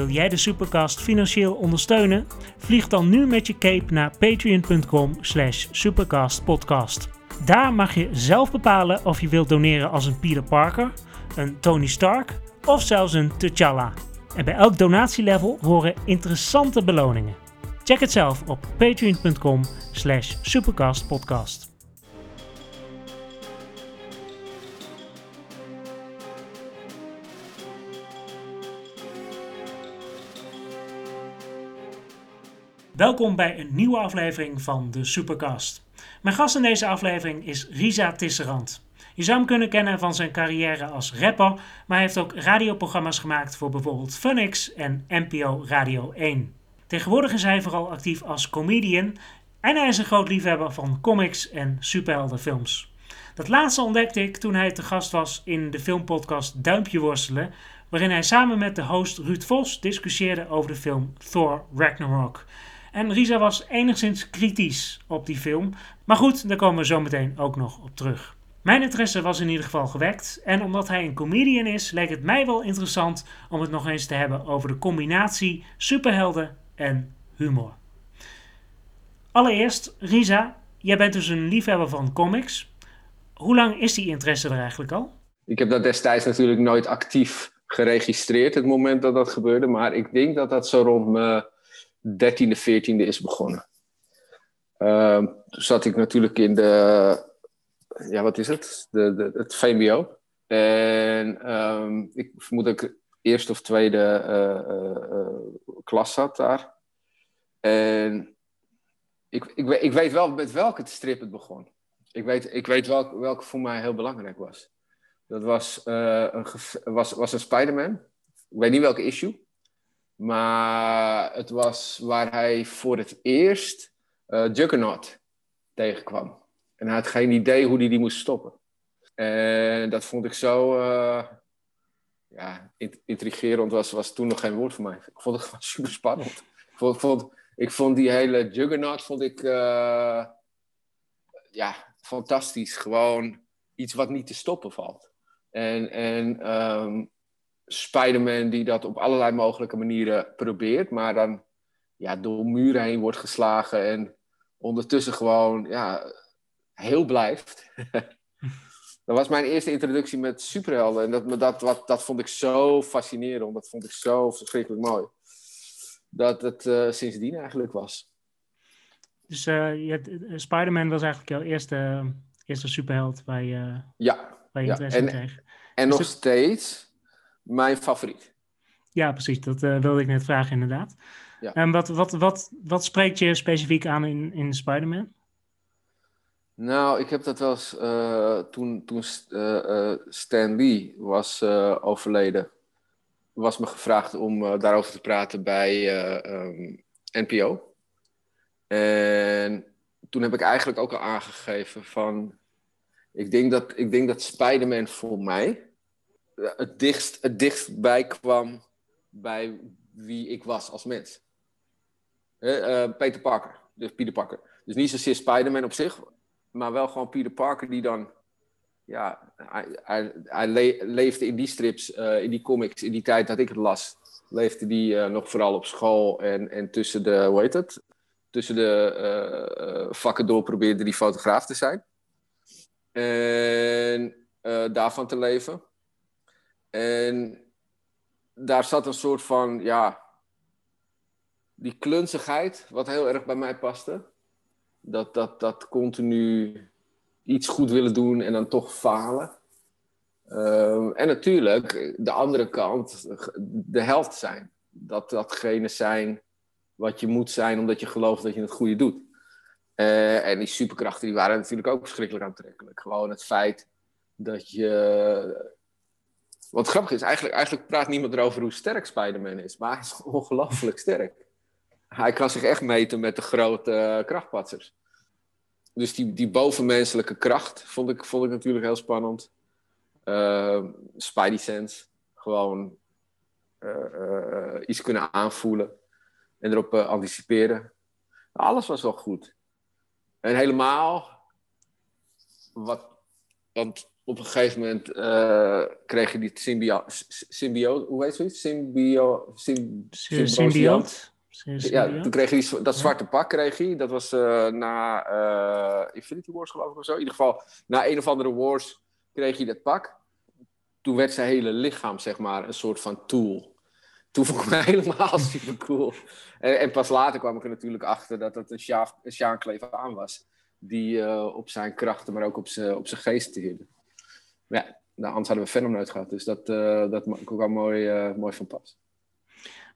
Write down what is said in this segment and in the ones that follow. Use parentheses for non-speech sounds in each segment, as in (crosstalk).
Wil jij de Supercast financieel ondersteunen? Vlieg dan nu met je cape naar patreon.com slash supercastpodcast. Daar mag je zelf bepalen of je wilt doneren als een Peter Parker, een Tony Stark of zelfs een T'Challa. En bij elk donatielevel horen interessante beloningen. Check het zelf op patreon.com slash supercastpodcast. Welkom bij een nieuwe aflevering van de Supercast. Mijn gast in deze aflevering is Risa Tisserand. Je zou hem kunnen kennen van zijn carrière als rapper, maar hij heeft ook radioprogramma's gemaakt voor bijvoorbeeld Funix en NPO Radio 1. Tegenwoordig is hij vooral actief als comedian en hij is een groot liefhebber van comics en superheldenfilms. Dat laatste ontdekte ik toen hij te gast was in de filmpodcast Duimpje Worstelen, waarin hij samen met de host Ruud Vos discussieerde over de film Thor Ragnarok. En Risa was enigszins kritisch op die film. Maar goed, daar komen we zo meteen ook nog op terug. Mijn interesse was in ieder geval gewekt. En omdat hij een comedian is, leek het mij wel interessant om het nog eens te hebben over de combinatie superhelden en humor. Allereerst, Risa, jij bent dus een liefhebber van comics. Hoe lang is die interesse er eigenlijk al? Ik heb dat destijds natuurlijk nooit actief geregistreerd, het moment dat dat gebeurde. Maar ik denk dat dat zo rond me 13e, 14e is begonnen. Uh, toen zat ik natuurlijk in de, ja, wat is het? De, het VMBO. En um, ik vermoed dat ik eerste of tweede uh, uh, klas zat daar. En ik, ik, ik weet wel met welke strip het begon. Ik weet, ik weet welke, welke voor mij heel belangrijk was. Dat was, een, was, was een Spider-Man. Ik weet niet welke issue. Maar het was waar hij voor het eerst uh, Juggernaut tegenkwam. En hij had geen idee hoe hij die moest stoppen. En dat vond ik zo uh, ja, intrigerend. Was, was toen nog geen woord voor mij. Ik vond het (laughs) super spannend. Ik vond, vond, die hele Juggernaut vond ik, uh, ja, fantastisch. Gewoon iets wat niet te stoppen valt. En, en um, Spider-Man die dat op allerlei mogelijke manieren probeert, maar dan ja, door muren heen wordt geslagen en ondertussen gewoon ja, heel blijft. (laughs) dat was mijn eerste introductie met superhelden en dat, dat, wat, dat vond ik zo fascinerend, dat vond ik zo verschrikkelijk mooi. Dat het uh, sindsdien eigenlijk was. Dus uh, Spider-Man was eigenlijk jouw eerste, eerste superheld waar je, ja, waar je ja. interesse en, in kreeg. En nog steeds mijn favoriet. Ja, precies. Dat uh, wilde ik net vragen, inderdaad. Ja. En wat, wat, wat, wat spreekt je specifiek aan in, in Spider-Man? Nou, ik heb dat wel eens uh, toen, toen uh, Stan Lee was overleden, was me gevraagd om daarover te praten bij um, NPO. En toen heb ik eigenlijk ook al aangegeven van, ik denk dat, ik denk dat Spider-Man voor mij het dichtst, het dichtst bij kwam bij wie ik was als mens. Uh, Peter Parker, dus Peter Parker. Dus niet zozeer Spider-Man op zich, maar wel gewoon Peter Parker die dan... Ja, hij, hij, leefde in die strips, uh, in die comics, in die tijd dat ik het las. Leefde die uh, nog vooral op school en, en tussen de, hoe heet het? Tussen de vakken door probeerde die fotograaf te zijn. En daarvan te leven. En daar zat een soort van, ja, die klunzigheid, wat heel erg bij mij paste. Dat, dat, dat continu iets goed willen doen en dan toch falen. Um, en natuurlijk, de andere kant, de helft zijn. Dat datgene zijn wat je moet zijn omdat je gelooft dat je het goede doet. Uh, en die superkrachten die waren natuurlijk ook verschrikkelijk aantrekkelijk. Gewoon het feit dat je wat grappig is, eigenlijk, eigenlijk praat niemand erover hoe sterk Spider-Man is. Maar hij is (laughs) ongelooflijk sterk. Hij kan zich echt meten met de grote uh, krachtpatsers. Dus die, die bovenmenselijke kracht vond ik, vond ik natuurlijk heel spannend. Uh, Spidey sense. Gewoon uh, iets kunnen aanvoelen. En erop anticiperen. Alles was wel goed. En helemaal... Wat, want op een gegeven moment uh, kreeg je die symbio... symbio hoe heet zoiets? Symbio... symbioot. Ja, toen kreeg hij dat zwarte pak kreeg hij. Dat was uh, na uh, Infinity Wars geloof ik of zo. In ieder geval, na een of andere wars kreeg hij dat pak. Toen werd zijn hele lichaam, zeg maar, een soort van tool. Toen vond ik me (laughs) helemaal super cool. En, en, pas later kwam ik er natuurlijk achter dat het een, Sjaan aan was. Die op zijn krachten, maar ook op zijn, op zijn geest ja, nou, anders hadden we Venom nooit gehad. Dus dat, uh, dat kwam mooi, uh, mooi van pas.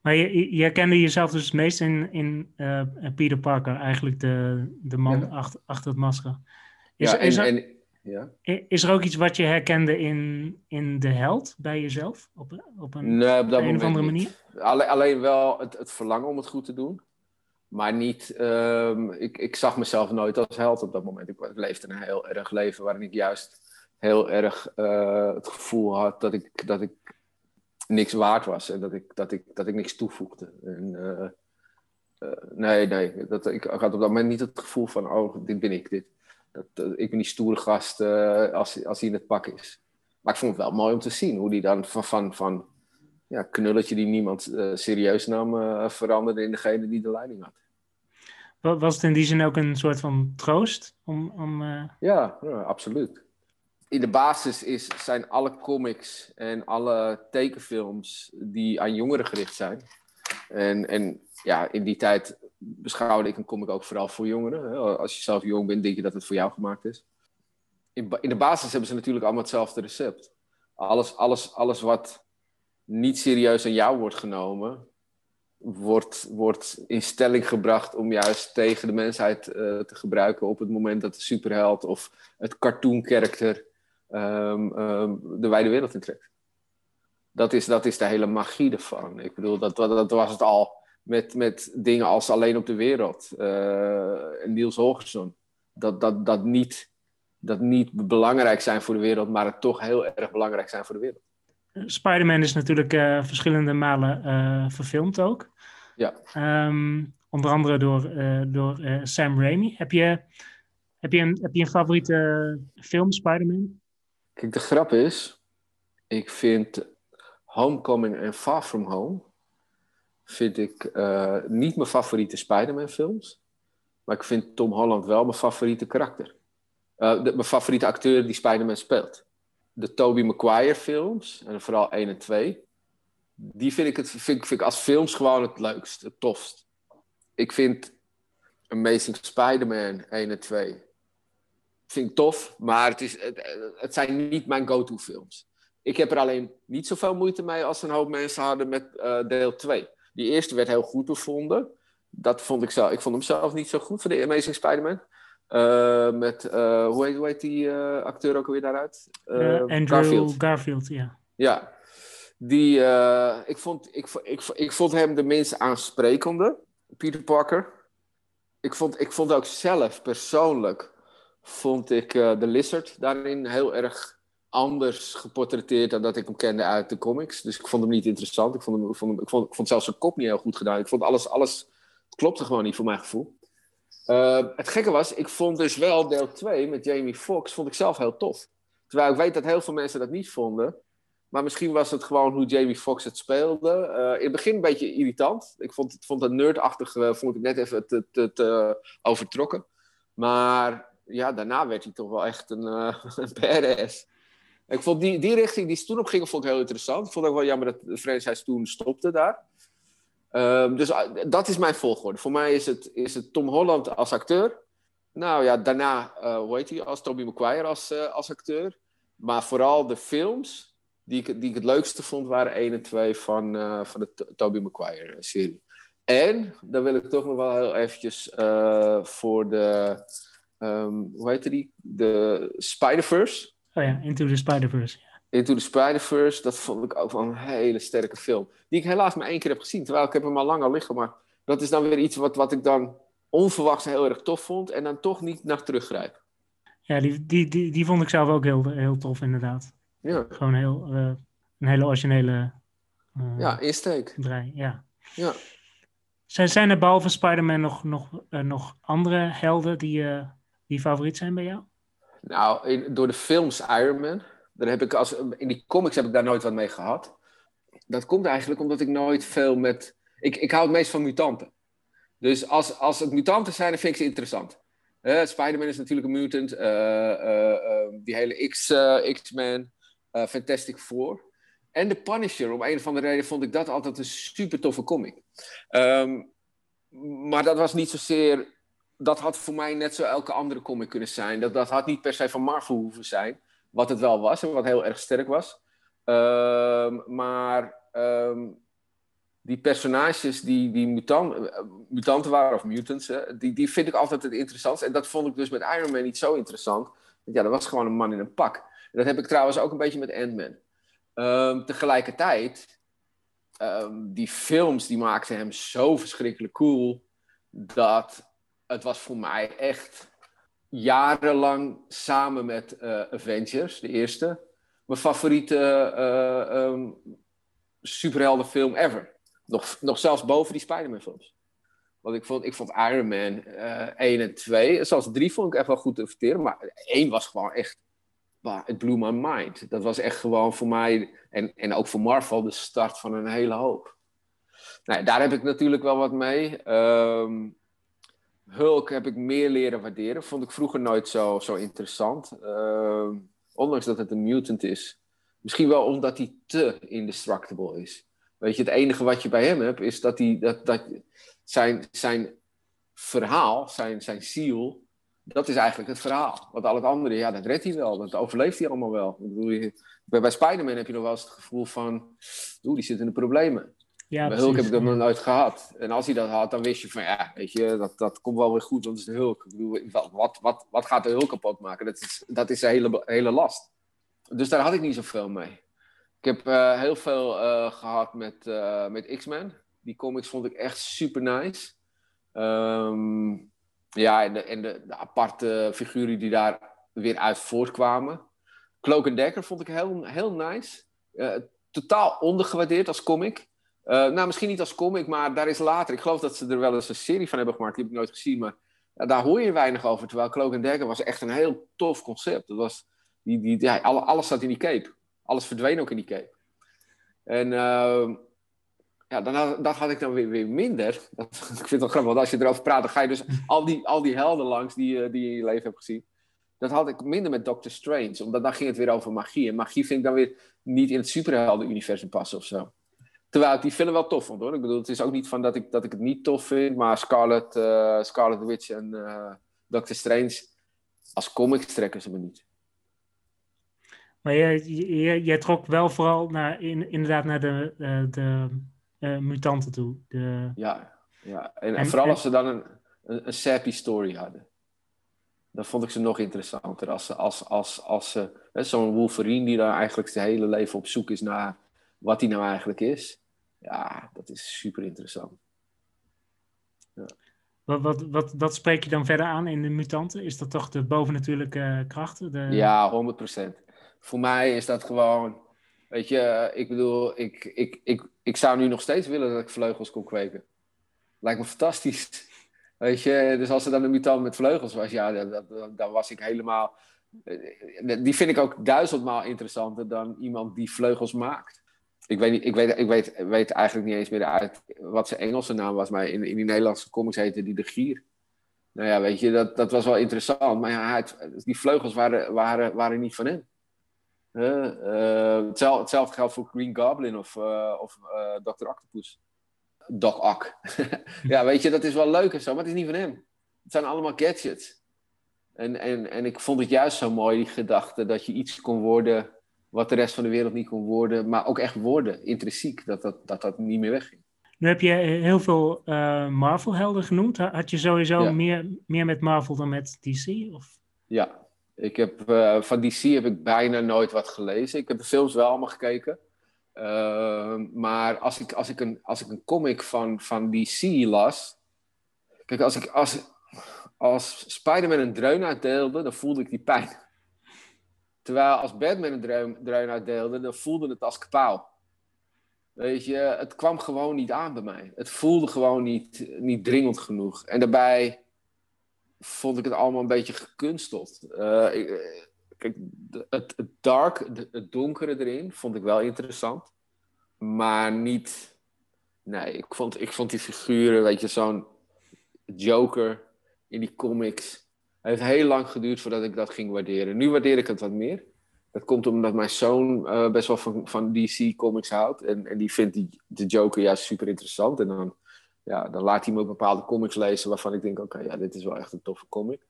Maar je, herkende jezelf dus het meest in, in uh, Peter Parker, eigenlijk de, de man ja. achter, achter het masker. Is, ja, en, is, er, en, ja. is er ook iets wat je herkende in, in de held bij jezelf? Op, op een, nee, op dat een of andere manier? Alleen, alleen wel het, het verlangen om het goed te doen. Maar niet, um, ik, ik zag mezelf nooit als held op dat moment. Ik leefde een heel erg leven waarin ik juist heel erg uh, het gevoel had dat ik, dat ik niks waard was en dat ik, dat ik, dat ik niks toevoegde. En, uh, uh, nee, nee, dat, ik had op dat moment niet het gevoel van, oh, dit ben ik, dit. Dat, ik ben die stoere gast als, als hij in het pak is. Maar ik vond het wel mooi om te zien hoe die dan van, van, van ja, knulletje die niemand serieus nam, veranderde in degene die de leiding had. Was het in die zin ook een soort van troost? Om, om, ja, ja, absoluut in de basis is, zijn alle comics en alle tekenfilms die aan jongeren gericht zijn. En, en ja, in die tijd beschouwde ik een comic ook vooral voor jongeren. Als je zelf jong bent, denk je dat het voor jou gemaakt is. In, in de basis hebben ze natuurlijk allemaal hetzelfde recept. Alles, alles, alles wat niet serieus aan jou wordt genomen, wordt, wordt in stelling gebracht om juist tegen de mensheid uh, te gebruiken op het moment dat de superheld of het cartoon character um, um, de wijde wereld intrekt. Dat is, dat is de hele magie ervan. Ik bedoel, dat, dat, dat was het al met, met dingen als Alleen op de Wereld uh, en Niels Holgersson. Dat, dat, dat, niet, dat niet belangrijk zijn voor de wereld, maar het toch heel erg belangrijk zijn voor de wereld. Spider-Man is natuurlijk uh, verschillende malen uh, verfilmd ook. Ja. Um, onder andere door, uh, door Sam Raimi. Heb je, heb, je een, heb je een favoriete film, Spider-Man? Kijk, de grap is, ik vind Homecoming en Far From Home vind ik uh, niet mijn favoriete Spider-Man films. Maar ik vind Tom Holland wel mijn favoriete karakter. Uh, de, mijn favoriete acteur die Spider-Man speelt. De Tobey Maguire films, en vooral 1 en 2. Die vind ik, het, vind ik als films gewoon het leukst, het tofst. Ik vind Amazing Spider-Man 1 en 2 vind ik tof, maar het, is, het, het zijn niet mijn go-to films. Ik heb er alleen niet zoveel moeite mee als een hoop mensen hadden met uh, deel 2. Die eerste werd heel goed bevonden. Dat vond ik zelf. Ik vond hem zelf niet zo goed voor de Amazing Spider-Man. Uh, met, uh, hoe, heet, hoe heet die acteur ook alweer daaruit? Andrew Garfield. Garfield, ja. Ja. Die, ik, vond, ik, ik, ik vond hem de minst aansprekende, Peter Parker. Ik vond, ik vond ook zelf persoonlijk vond ik de Lizard daarin heel erg anders geportretteerd dan dat ik hem kende uit de comics. Dus ik vond hem niet interessant. Ik vond, hem, ik vond, ik vond, zelfs zijn kop niet heel goed gedaan. Ik vond alles, alles klopte gewoon niet voor mijn gevoel. Uh, het gekke was, ik vond dus wel deel 2 met Jamie Foxx, vond ik zelf heel tof. Terwijl ik weet dat heel veel mensen dat niet vonden. Maar misschien was het gewoon hoe Jamie Foxx het speelde. Uh, in het begin een beetje irritant. Ik vond, vond het nerdachtig, vond ik net even te overtrokken. Maar ja, daarna werd hij toch wel echt een, (laughs) uh. Ik vond die, die richting die ze toen op gingen, vond ik heel interessant. Ik vond ook wel jammer dat de franchise toen stopte daar. Um, dus uh, dat is mijn volgorde. Voor mij is het, is het Tom Holland als acteur. Nou ja, daarna, uh, hoe heet hij, als Tobey Maguire als, als acteur. Maar vooral de films die ik, die ik het leukste vond, waren 1 en 2 van, van de Tobey Maguire-serie. En, dan wil ik toch nog wel heel eventjes voor de um, hoe heette die? De Spider-Verse. Oh ja, Into the Spider-Verse. Into the Spider-Verse, dat vond ik ook wel een hele sterke film. Die ik helaas maar één keer heb gezien, terwijl ik heb hem al lang al liggen. Maar dat is dan weer iets wat, wat ik dan onverwachts heel erg tof vond en dan toch niet naar teruggrijp. Ja, die, die, die, die vond ik zelf ook heel, heel tof inderdaad. Ja. Gewoon heel, uh, een hele originele uh, ja, insteek. Draai, ja. ja. Zijn, zijn er behalve Spider-Man nog, nog, uh, nog andere helden die, die favoriet zijn bij jou? Nou, in, door de films Iron Man. Daar heb ik als, in die comics heb ik daar nooit wat mee gehad. Dat komt eigenlijk omdat ik nooit veel met... Ik, ik hou het meest van mutanten. Dus als, als het mutanten zijn, dan vind ik ze interessant. Uh, Spider-Man is natuurlijk een mutant. Uh, uh, die hele X, X-Men. Fantastic Four. En The Punisher. Om een of andere reden vond ik dat altijd een super toffe comic. Um, maar dat was niet zozeer... Dat had voor mij net zo elke andere comic kunnen zijn. Dat, dat had niet per se van Marvel hoeven zijn. Wat het wel was en wat heel erg sterk was. Um, maar um, die personages die, die mutant, mutanten waren, of mutants, die, die vind ik altijd het interessantst. En dat vond ik dus met Iron Man niet zo interessant. Ja, dat was gewoon een man in een pak. En dat heb ik trouwens ook een beetje met Ant-Man. Um, tegelijkertijd, die films die maakten hem zo verschrikkelijk cool, dat het was voor mij echt jarenlang samen met uh, Avengers, de eerste, mijn favoriete uh, um, superheldenfilm ever. Nog, nog zelfs boven die Spider-Man films. Want ik vond, ik vond Iron Man uh, 1 en 2, zelfs 3 vond ik echt wel goed te verteren. Maar 1 was gewoon echt, het blew my mind. Dat was echt gewoon voor mij, en, en ook voor Marvel, de start van een hele hoop. Nou, daar heb ik natuurlijk wel wat mee. Um, Hulk heb ik meer leren waarderen. Vond ik vroeger nooit zo, zo interessant. Uh, ondanks dat het een mutant is. Misschien wel omdat hij te indestructible is. Weet je, het enige wat je bij hem hebt, is dat, hij, dat, dat zijn, zijn verhaal, zijn, zijn ziel, dat is eigenlijk het verhaal. Want al het andere, ja, dat redt hij wel. Dat overleeft hij allemaal wel. Ik bedoel, bij, bij Spider-Man heb je nog wel eens het gevoel van, oeh, die zit in de problemen. Ja, bij Hulk heb ik dat nog nooit gehad. En als hij dat had, dan wist je van, ja, weet je, dat, dat komt wel weer goed, want het is de Hulk. Ik bedoel, wat, wat, wat gaat de Hulk kapot maken? Dat is, dat is zijn hele, hele last. Dus daar had ik niet zoveel mee. Ik heb uh, heel veel uh, gehad met, uh, met X-Men. Die comics vond ik echt super nice. Um, ja, en, de, en de, de, aparte figuren die daar weer uit voortkwamen. Cloak Decker vond ik heel, heel nice. totaal ondergewaardeerd als comic. Nou, misschien niet als comic, maar daar is later. Ik geloof dat ze er wel eens een serie van hebben gemaakt. Die heb ik nooit gezien, maar daar hoor je weinig over. Terwijl Cloak Decker was echt een heel tof concept. Dat was, die, die, ja, alles zat in die cape alles verdween ook in die cape. En uh, ja, dan, dat had ik dan weer, weer minder. (laughs) Dat, ik vind het wel grappig, want als je erover praat, dan ga je dus al die, al die helden langs die, die je in je leven hebt gezien. Dat had ik minder met Doctor Strange, omdat dan ging het weer over magie. En magie vind ik dan weer niet in het superhelden-universum passen of zo. Terwijl ik die film wel tof vond hoor. Ik bedoel, het is ook niet van dat ik, dat ik het niet tof vind, maar Scarlet, uh, Scarlet Witch en uh, Doctor Strange als comics trekken ze me niet. Maar jij, trok wel vooral naar, in, inderdaad naar de, de, de uh, mutanten toe. De... Ja, ja. En, en vooral als ze dan een, een, een sappy story hadden. Dan vond ik ze nog interessanter. Als, als, als, als, als zo'n Wolverine die daar eigenlijk zijn hele leven op zoek is naar wat hij nou eigenlijk is. Ja, dat is super interessant. Ja. Wat, wat, wat, wat spreek je dan verder aan in de mutanten? Is dat toch de bovennatuurlijke krachten? De... Ja, 100 procent voor mij is dat gewoon, weet je, ik bedoel, ik, ik, ik, ik zou nu nog steeds willen dat ik vleugels kon kweken. Lijkt me fantastisch. (laughs) Weet je, dus als er dan een mutant met vleugels was, ja, dan, dan was ik helemaal. Die vind ik ook duizendmaal interessanter dan iemand die vleugels maakt. Ik weet, niet, ik weet, ik weet, weet eigenlijk niet eens meer uit wat zijn Engelse naam was, maar in, in die Nederlandse comics heette die de Gier. Nou ja, weet je, dat, dat was wel interessant. Maar ja, het, die vleugels waren, waren, waren niet van hem. Uh, hetzelfde, hetzelfde, geldt voor Green Goblin of, uh, of uh, Dr. Octopus. Doc Ock. (laughs) ja, weet je, dat is wel leuk en zo, maar het is niet van hem. Het zijn allemaal gadgets. En, en, en ik vond het juist zo mooi, die gedachte, dat je iets kon worden wat de rest van de wereld niet kon worden, maar ook echt worden, intrinsiek, dat dat, dat, dat niet meer wegging. Nu heb je heel veel Marvel-helden genoemd. Had je sowieso meer, meer met Marvel dan met DC? Of? Ja, ik heb, uh, van DC heb ik bijna nooit wat gelezen. Ik heb de films wel allemaal gekeken. Uh, maar als ik, als ik, een, als ik een comic van, van DC las. Kijk, als, ik, als, als Spider-Man een dreun uitdeelde, dan voelde ik die pijn. Terwijl als Batman een dreun, dreun uitdeelde, dan voelde het als kapaal. Weet je, het kwam gewoon niet aan bij mij. Het voelde gewoon niet, niet dringend genoeg. En daarbij vond ik het allemaal een beetje gekunsteld. Uh, ik, kijk, het, het dark, het donkere erin, vond ik wel interessant. Maar niet... Nee, ik vond, ik vond die figuren, weet je, zo'n Joker in die comics. Het heeft heel lang geduurd voordat ik dat ging waarderen. Nu waardeer ik het wat meer. Dat komt omdat mijn zoon uh, best wel van, van DC comics houdt. En, en die vindt die, de Joker juist super interessant. En dan, ja, dan laat hij me bepaalde comics lezen waarvan ik denk: oké, ja, dit is wel echt een toffe comic.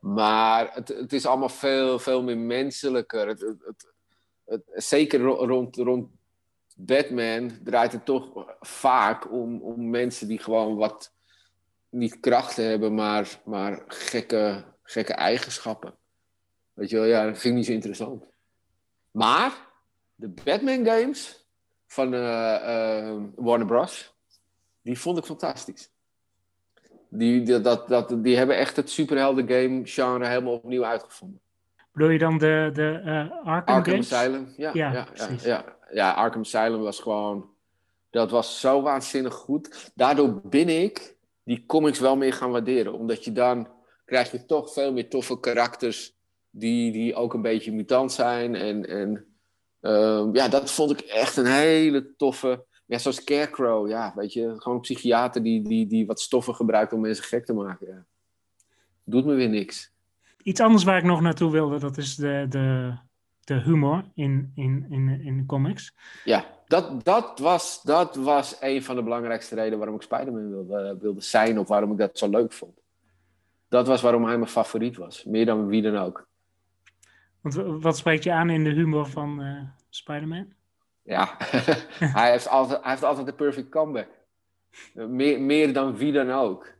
Maar het, het is allemaal veel, veel meer menselijker. Het, het, het, zeker rond, rond Batman draait het toch vaak om, om mensen die gewoon wat niet krachten hebben, maar, maar gekke, gekke eigenschappen. Weet je wel, ja, dat vind ik niet zo interessant. Maar de Batman games van uh, Warner Bros. Die vond ik fantastisch. Die, die, dat, dat, die hebben echt het superhelden game genre helemaal opnieuw uitgevonden. Bedoel je dan de, de uh, Arkham, Arkham Asylum? Ja, ja, ja, ja, ja, ja, Arkham Asylum was gewoon... Dat was zo waanzinnig goed. Daardoor ben ik die comics wel meer gaan waarderen. Omdat je dan krijg je toch veel meer toffe karakters die, die ook een beetje mutant zijn. En, en uh, ja, dat vond ik echt een hele toffe. Ja, zoals Scarecrow, ja, weet je, gewoon een psychiater die, die, die wat stoffen gebruikt om mensen gek te maken. Ja. Doet me weer niks. Iets anders waar ik nog naartoe wilde, dat is de, de, de humor in, in, in, in de comics. Ja, dat, dat, was, dat was een van de belangrijkste redenen waarom ik Spider-Man wilde, wilde zijn, of waarom ik dat zo leuk vond. Dat was waarom hij mijn favoriet was, meer dan wie dan ook. Want wat spreekt je aan in de humor van uh, Spider-Man? Ja, (laughs) hij, heeft altijd, hij heeft altijd de perfect comeback. Meer, meer dan wie dan ook.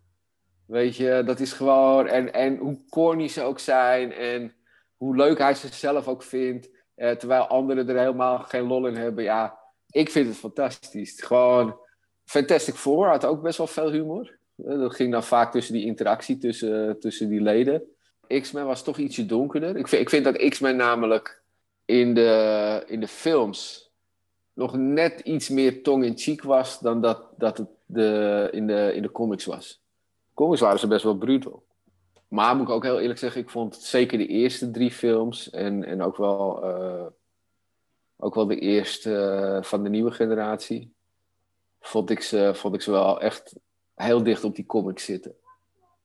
Weet je, dat is gewoon. En, en hoe corny ze ook zijn. En hoe leuk hij zichzelf ook vindt. Eh, terwijl anderen er helemaal geen lol in hebben. Ja, ik vind het fantastisch. Gewoon. Fantastic Four had ook best wel veel humor. Eh, dat ging dan vaak tussen die interactie tussen, tussen die leden. X-Men was toch ietsje donkerder. Ik vind, ik vind dat X-Men namelijk in de, in de films nog net iets meer tong-in-cheek was dan dat, dat het de, in, de, in de comics was. comics waren ze best wel brutal. Maar moet ik ook heel eerlijk zeggen, ik vond zeker de eerste drie films en, en ook, wel, uh, ook wel de eerste uh, van de nieuwe generatie, vond ik, ze, vond ik ze wel echt heel dicht op die comics zitten.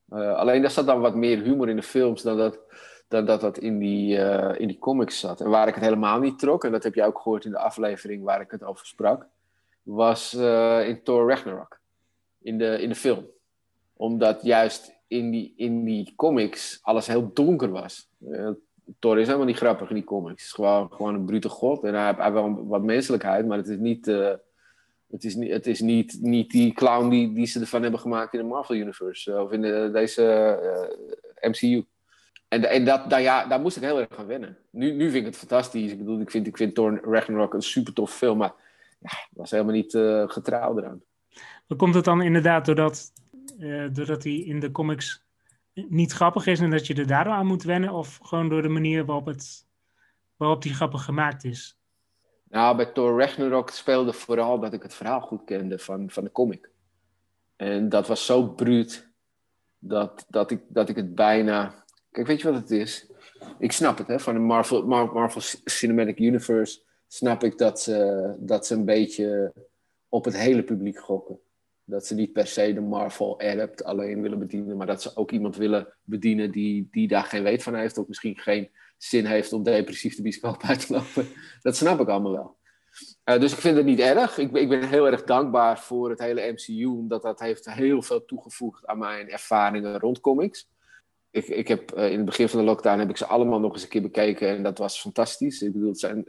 Uh, alleen daar zat dan wat meer humor in de films dan dat dan dat, dat in, die, in die comics zat. En waar ik het helemaal niet trok, en dat heb je ook gehoord in de aflevering waar ik het over sprak, was in Thor Ragnarok. In de, in de film. Omdat juist in die, in die comics alles heel donker was. Thor is helemaal niet grappig in die comics. Het is gewoon, gewoon een brute god. En hij heeft, wel wat menselijkheid, maar het is niet het is, niet, het is niet, niet die clown die, die ze ervan hebben gemaakt in de Marvel Universe. Eh, of in de, deze uh, eh, MCU. En, en dat, daar, ja, daar moest ik heel erg gaan wennen. Nu, nu vind ik het fantastisch. Ik bedoel, ik vind, ik vind Thor Ragnarok een super tof film. Maar ja, was helemaal niet uh, getrouw eraan. Komt het dan inderdaad doordat, doordat hij in de comics niet grappig is en dat je er daardoor aan moet wennen? Of gewoon door de manier waarop, het, waarop die grappig gemaakt is? Nou, bij Thor Ragnarok speelde vooral dat ik het verhaal goed kende van, van de comic. En dat was zo bruut dat, dat, ik, dat ik het bijna. Kijk, weet je wat het is? Ik snap het, hè? Van de Marvel, Marvel Cinematic Universe snap ik dat ze, dat ze een beetje op het hele publiek gokken. Dat ze niet per se de Marvel Adapt alleen willen bedienen, maar dat ze ook iemand willen bedienen die, die daar geen weet van heeft, of misschien geen zin heeft om depressief de bioscoop (laughs) uit te lopen. Dat snap ik allemaal wel. Uh, dus ik vind het niet erg. Ik, ik, ben heel erg dankbaar voor het hele MCU, omdat dat heeft heel veel toegevoegd aan mijn ervaringen rond comics. Ik, ik heb, uh, in het begin van de lockdown heb ik ze allemaal nog eens een keer bekeken en dat was fantastisch. Ik bedoel, het zijn,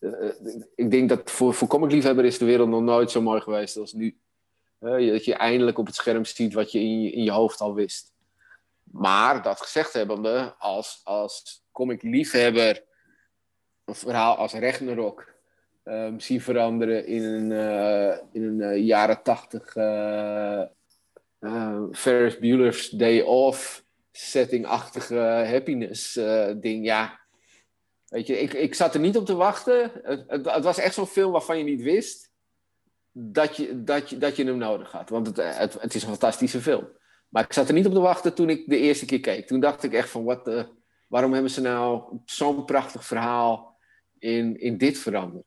uh, ik denk dat voor, voor comicliefhebber is de wereld nog nooit zo mooi geweest als nu. Dat je eindelijk op het scherm ziet wat je in je, in je hoofd al wist. Maar dat gezegd hebbende, als, als comic-liefhebber een verhaal als Ragnarok um, zien veranderen in een, uh, in een uh, jaren tachtig uh, Ferris Bueller's Day Off setting-achtige happiness ding. Ja, weet je, ik, ik zat er niet op te wachten. Het, het was echt zo'n film waarvan je niet wist dat je, dat, je, dat je hem nodig had. Want het, het, het is een fantastische film. Maar ik zat er niet op te wachten toen ik de eerste keer keek. Toen dacht ik echt van, wat, uh, waarom hebben ze nou zo'n prachtig verhaal in, in dit veranderd?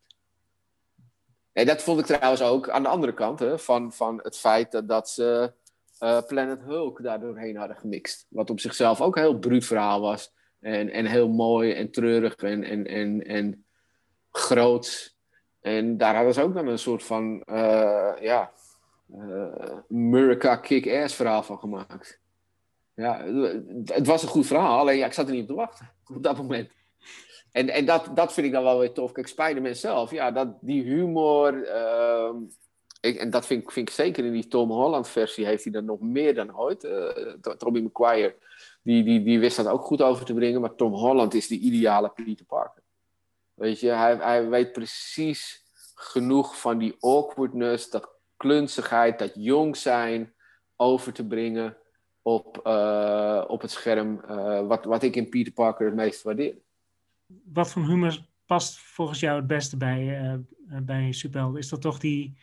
En dat vond ik trouwens ook aan de andere kant hè, van, van het feit dat, dat ze uh, Planet Hulk daar doorheen hadden gemixt. Wat op zichzelf ook een heel bruut verhaal was. En, en heel mooi en treurig en, en, en, en groots. En daar hadden ze ook dan een soort van, uh, ja, uh, America kick-ass verhaal van gemaakt. Ja, het was een goed verhaal, alleen ja, ik zat er niet op te wachten (laughs) op dat moment. En, en dat, dat vind ik dan wel weer tof. Kijk, Spider-Man zelf, ja, dat, die humor. Uh, ik, en dat vind ik, vind ik zeker in die Tom Holland versie heeft hij dan nog meer dan ooit. Uh, Tobey die, die, die wist dat ook goed over te brengen. Maar Tom Holland is de ideale Peter Parker. Weet je, hij, hij weet precies genoeg van die awkwardness, dat klunzigheid, dat jong zijn over te brengen op, uh, op het scherm. Uh, wat, wat ik in Peter Parker het meest waardeer. Wat voor humor past volgens jou het beste bij, uh, bij? Is dat toch die,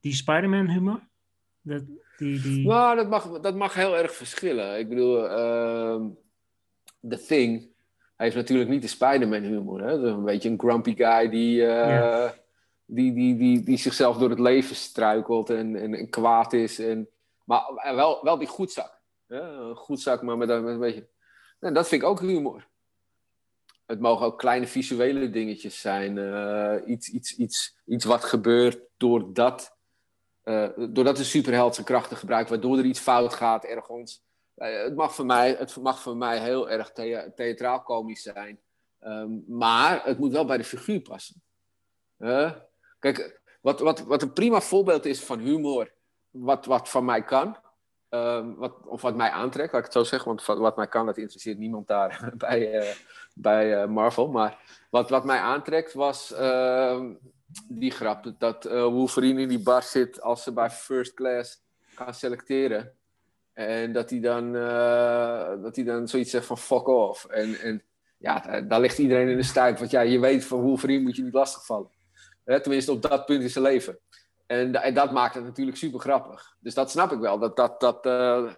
die Spider-Man humor? Dat, die, die... Nou, dat mag, dat mag heel erg verschillen. Ik bedoel, uh, The Thing heeft natuurlijk niet de Spider-Man humor. Hè? Een beetje een grumpy guy die, uh, ja. die, die, die, die zichzelf door het leven struikelt en, en, en kwaad is. En, maar wel, wel die goedzak. Hè? Een goedzak, maar met, met een beetje... En dat vind ik ook humor. Het mogen ook kleine visuele dingetjes zijn. Uh, iets, iets, iets, iets wat gebeurt doordat uh, doordat de superheld zijn krachten gebruikt, waardoor er iets fout gaat ergens. Uh, het, mag voor mij, het mag voor mij heel erg thea theatraal komisch zijn. Um, maar het moet wel bij de figuur passen. Kijk, wat, wat, wat een prima voorbeeld is van humor, wat, wat van mij kan, um, wat, of wat mij aantrekt, laat ik het zo zeggen, want wat mij kan, dat interesseert niemand daar (laughs) bij, bij Marvel. Maar wat, wat mij aantrekt was ehm, die grap. Dat Wolverine in die bar zit als ze bij first class gaan selecteren. En dat hij dan, uh, dat hij dan zoiets zegt van fuck off. En, en ja, daar ligt iedereen in de stuip. Want ja, je weet van Wolverine moet je niet lastigvallen. Hè, tenminste op dat punt in zijn leven. En, en, dat maakt het natuurlijk super grappig. Dus dat snap ik wel. Dat, dat, dat, uh,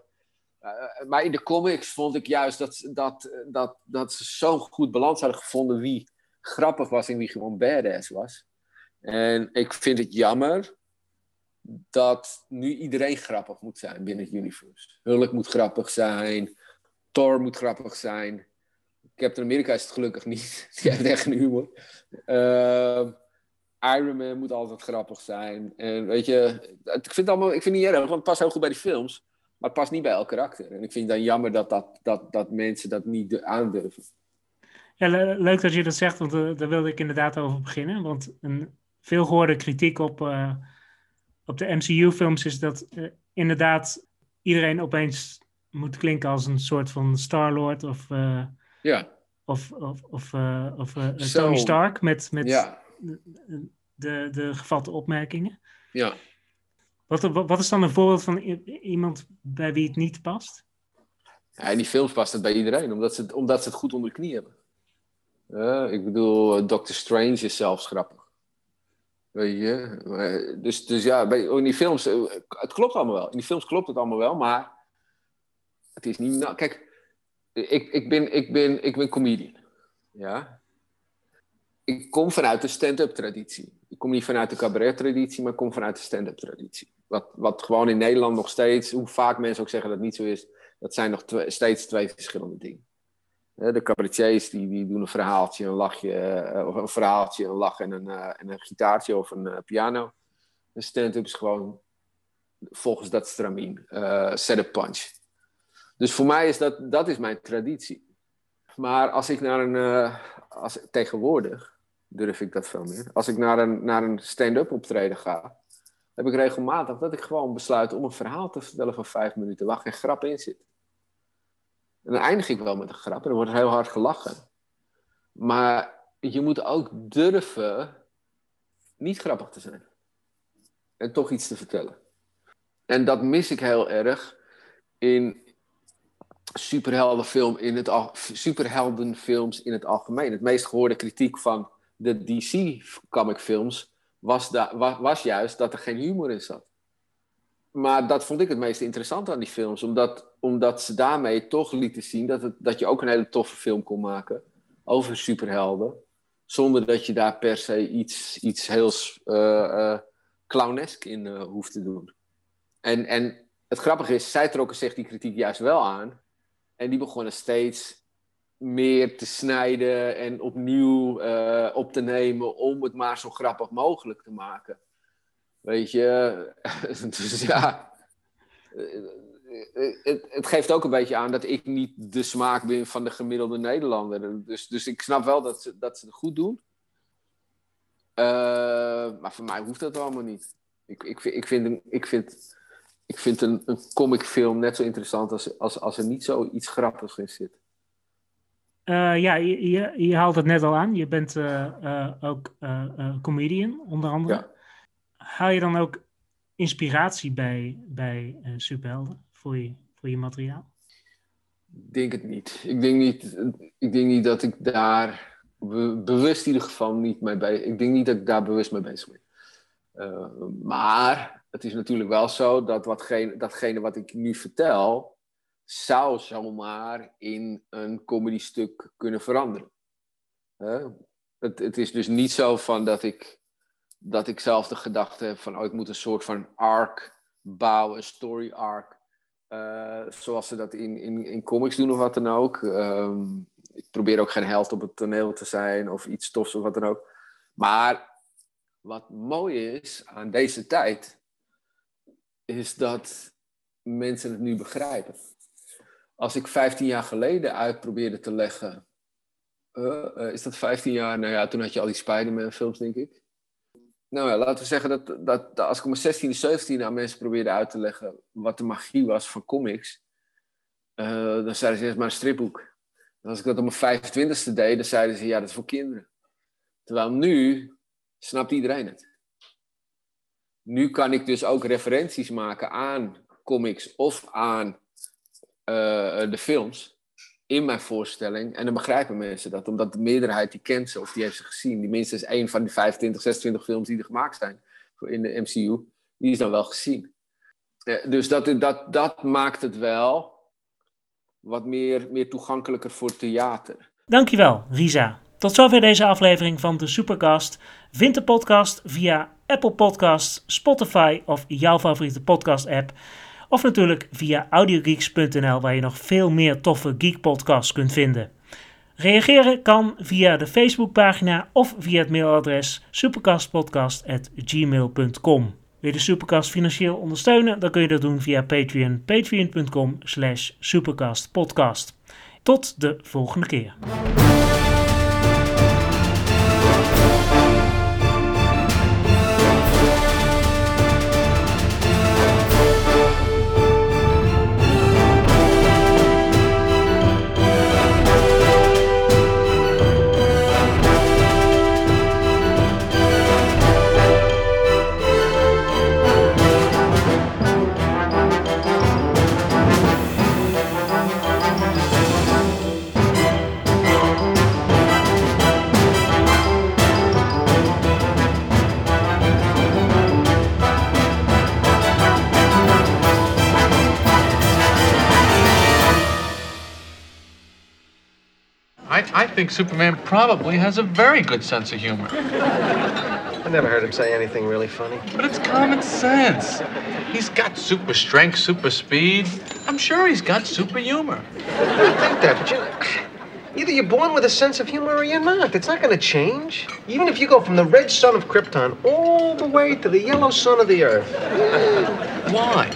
maar in de comics vond ik juist dat, dat, dat, dat ze zo'n goed balans hadden gevonden wie grappig was en wie gewoon badass was. En ik vind het jammer dat nu iedereen grappig moet zijn binnen het universe. Hulk moet grappig zijn, Thor moet grappig zijn. Captain America is het gelukkig niet. (laughs) Die heeft echt geen humor. Uh, Iron Man moet altijd grappig zijn. En weet je, ik vind het allemaal, ik vind niet erg, want het past heel goed bij die films. Maar het past niet bij elk karakter. En ik vind het dan jammer dat, dat, dat, dat mensen dat niet aandurven. Ja, leuk dat je dat zegt, want uh, daar wilde ik inderdaad over beginnen. Want een, veel gehoorde kritiek op, uh, op de MCU-films is dat uh, inderdaad iedereen opeens moet klinken als een soort van Star-Lord of, uh, ja. of, of, of, of Tony Stark met, met ja. de, de, de gevatte opmerkingen. Ja. Wat, wat is dan een voorbeeld van iemand bij wie het niet past? Ja, in die films past het bij iedereen, omdat ze, omdat ze het goed onder de knie hebben. ik bedoel, Doctor Strange is zelfs grappig. Weet je? Dus, dus ja, bij, in die films, eh, het klopt allemaal wel. In die films klopt het allemaal wel, maar het is niet. Nou, kijk, ik, ik, ben, ik, ben, ik ben comedian. Ja. Ik kom vanuit de stand-up traditie. Ik kom niet vanuit de cabaret traditie, maar ik kom vanuit de stand-up traditie. Wat, wat gewoon in Nederland nog steeds, hoe vaak mensen ook zeggen dat het niet zo is, dat zijn nog steeds twee verschillende dingen. De cabaretiers die, die doen een verhaaltje, een lachje, uh, of een verhaaltje, een lach en een, uh, en een gitaartje of een uh, piano. Een stand-up is gewoon volgens dat stramien, set-up punch. Dus voor mij is dat, dat is mijn traditie. Maar als ik naar een, als, tegenwoordig durf ik dat veel meer. Als ik naar een, naar een stand-up optreden ga, heb ik regelmatig dat ik gewoon besluit om een verhaal te vertellen van vijf minuten waar geen grap in zit. En dan eindig ik wel met een grap en dan wordt heel hard gelachen. Maar je moet ook durven niet grappig te zijn. En toch iets te vertellen. En dat mis ik heel erg in superheldenfilm in het superheldenfilms in het algemeen. Het meest gehoorde kritiek van de DC comic films was, was, was juist dat er geen humor in zat. Maar dat vond ik het meest interessant aan die films. Omdat, omdat ze daarmee toch lieten zien dat, het, dat je ook een hele toffe film kon maken. Over superhelden. Zonder dat je daar per se iets, iets heel uh, clownesk in uh, hoeft te doen. En, en het grappige is, zij trokken zich die kritiek juist wel aan. En die begonnen steeds meer te snijden en opnieuw op te nemen om het maar zo grappig mogelijk te maken. Weet je, (laughs) dus ja, het, het, geeft ook een beetje aan dat ik niet de smaak ben van de gemiddelde Nederlander. Dus, dus ik snap wel dat ze, dat ze het goed doen. Uh, maar voor mij hoeft dat allemaal niet. Ik, ik, ik vind, ik vind ik vind een, een comicfilm net zo interessant als, als, als er niet zoiets grappigs in zit. Uh, ja, je, je, je, haalt het net al aan. Je bent uh, uh, ook comedian, onder andere. Ja. Haal je dan ook inspiratie bij, bij superhelden voor je, voor je materiaal? Ik denk het niet. Ik denk niet, ik denk niet dat ik daar bewust in ieder geval niet mee bij... Ik denk niet dat ik daar bewust mee bezig ben. maar het is natuurlijk wel zo dat watgene, datgene wat ik nu vertel, zou zomaar in een comedy stuk kunnen veranderen. Het, het, is dus niet zo van dat ik, dat ik zelf de gedachte heb van, oh, ik moet een soort van arc bouwen, een story arc. Uh, zoals ze dat in, in, in comics doen of wat dan ook. Ehm, ik probeer ook geen held op het toneel te zijn of iets tofs of wat dan ook. Maar wat mooi is aan deze tijd, is dat mensen het nu begrijpen. Als ik 15 jaar geleden uit probeerde te leggen, uh, uh, is dat 15 jaar? Nou ja, toen had je al die Spider-Man films, denk ik. Nou ja, laten we zeggen dat, dat, als ik om mijn 16e, 17 aan mensen probeerde uit te leggen wat de magie was van comics, uh, dan zeiden ze eerst maar een stripboek. En als ik dat op mijn 25e deed, dan zeiden ze ja, dat is voor kinderen. Terwijl nu snapt iedereen het nu kan ik dus ook referenties maken aan comics of aan uh, de films in mijn voorstelling. En dan begrijpen mensen dat, omdat de meerderheid die kent ze of die heeft ze gezien. Die minstens één van die 25, 26 films die er gemaakt zijn in de MCU, die is dan wel gezien. Uh, dus dat, dat, dat maakt het wel wat meer, meer toegankelijker voor theater. Dankjewel, Risa. Tot zover deze aflevering van de Supercast. Vind de podcast via Apple Podcasts, Spotify of jouw favoriete podcast-app. Of natuurlijk via audiogeeks.nl, waar je nog veel meer toffe geek podcasts kunt vinden. Reageren kan via de Facebookpagina of via het mailadres supercastpodcast.gmail.com. Wil je de Supercast financieel ondersteunen? Dan kun je dat doen via Patreon, patreon.com slash supercastpodcast. Tot de volgende keer. Think Superman probably has a very good sense of humor. I never heard him say anything really funny. But it's common sense. He's got super strength, super speed. I'm sure he's got super humor. I think that, but you either you're born with a sense of humor or you're not. It's not going to change. Even if you go from the red sun of Krypton all the way to the yellow sun of the Earth. (laughs) Why?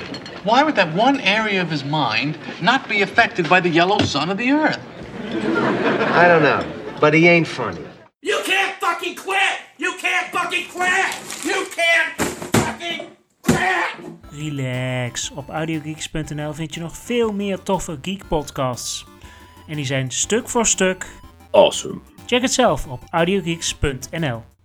Why would that one area of his mind not be affected by the yellow sun of the Earth? I don't know, but he ain't funny. You can't fucking quit! You can't fucking quit! You can't fucking quit! Relax. Op audiogeeks.nl vind je nog veel meer toffe geek podcasts. En die zijn stuk voor stuk awesome. Check het zelf op audiogeeks.nl.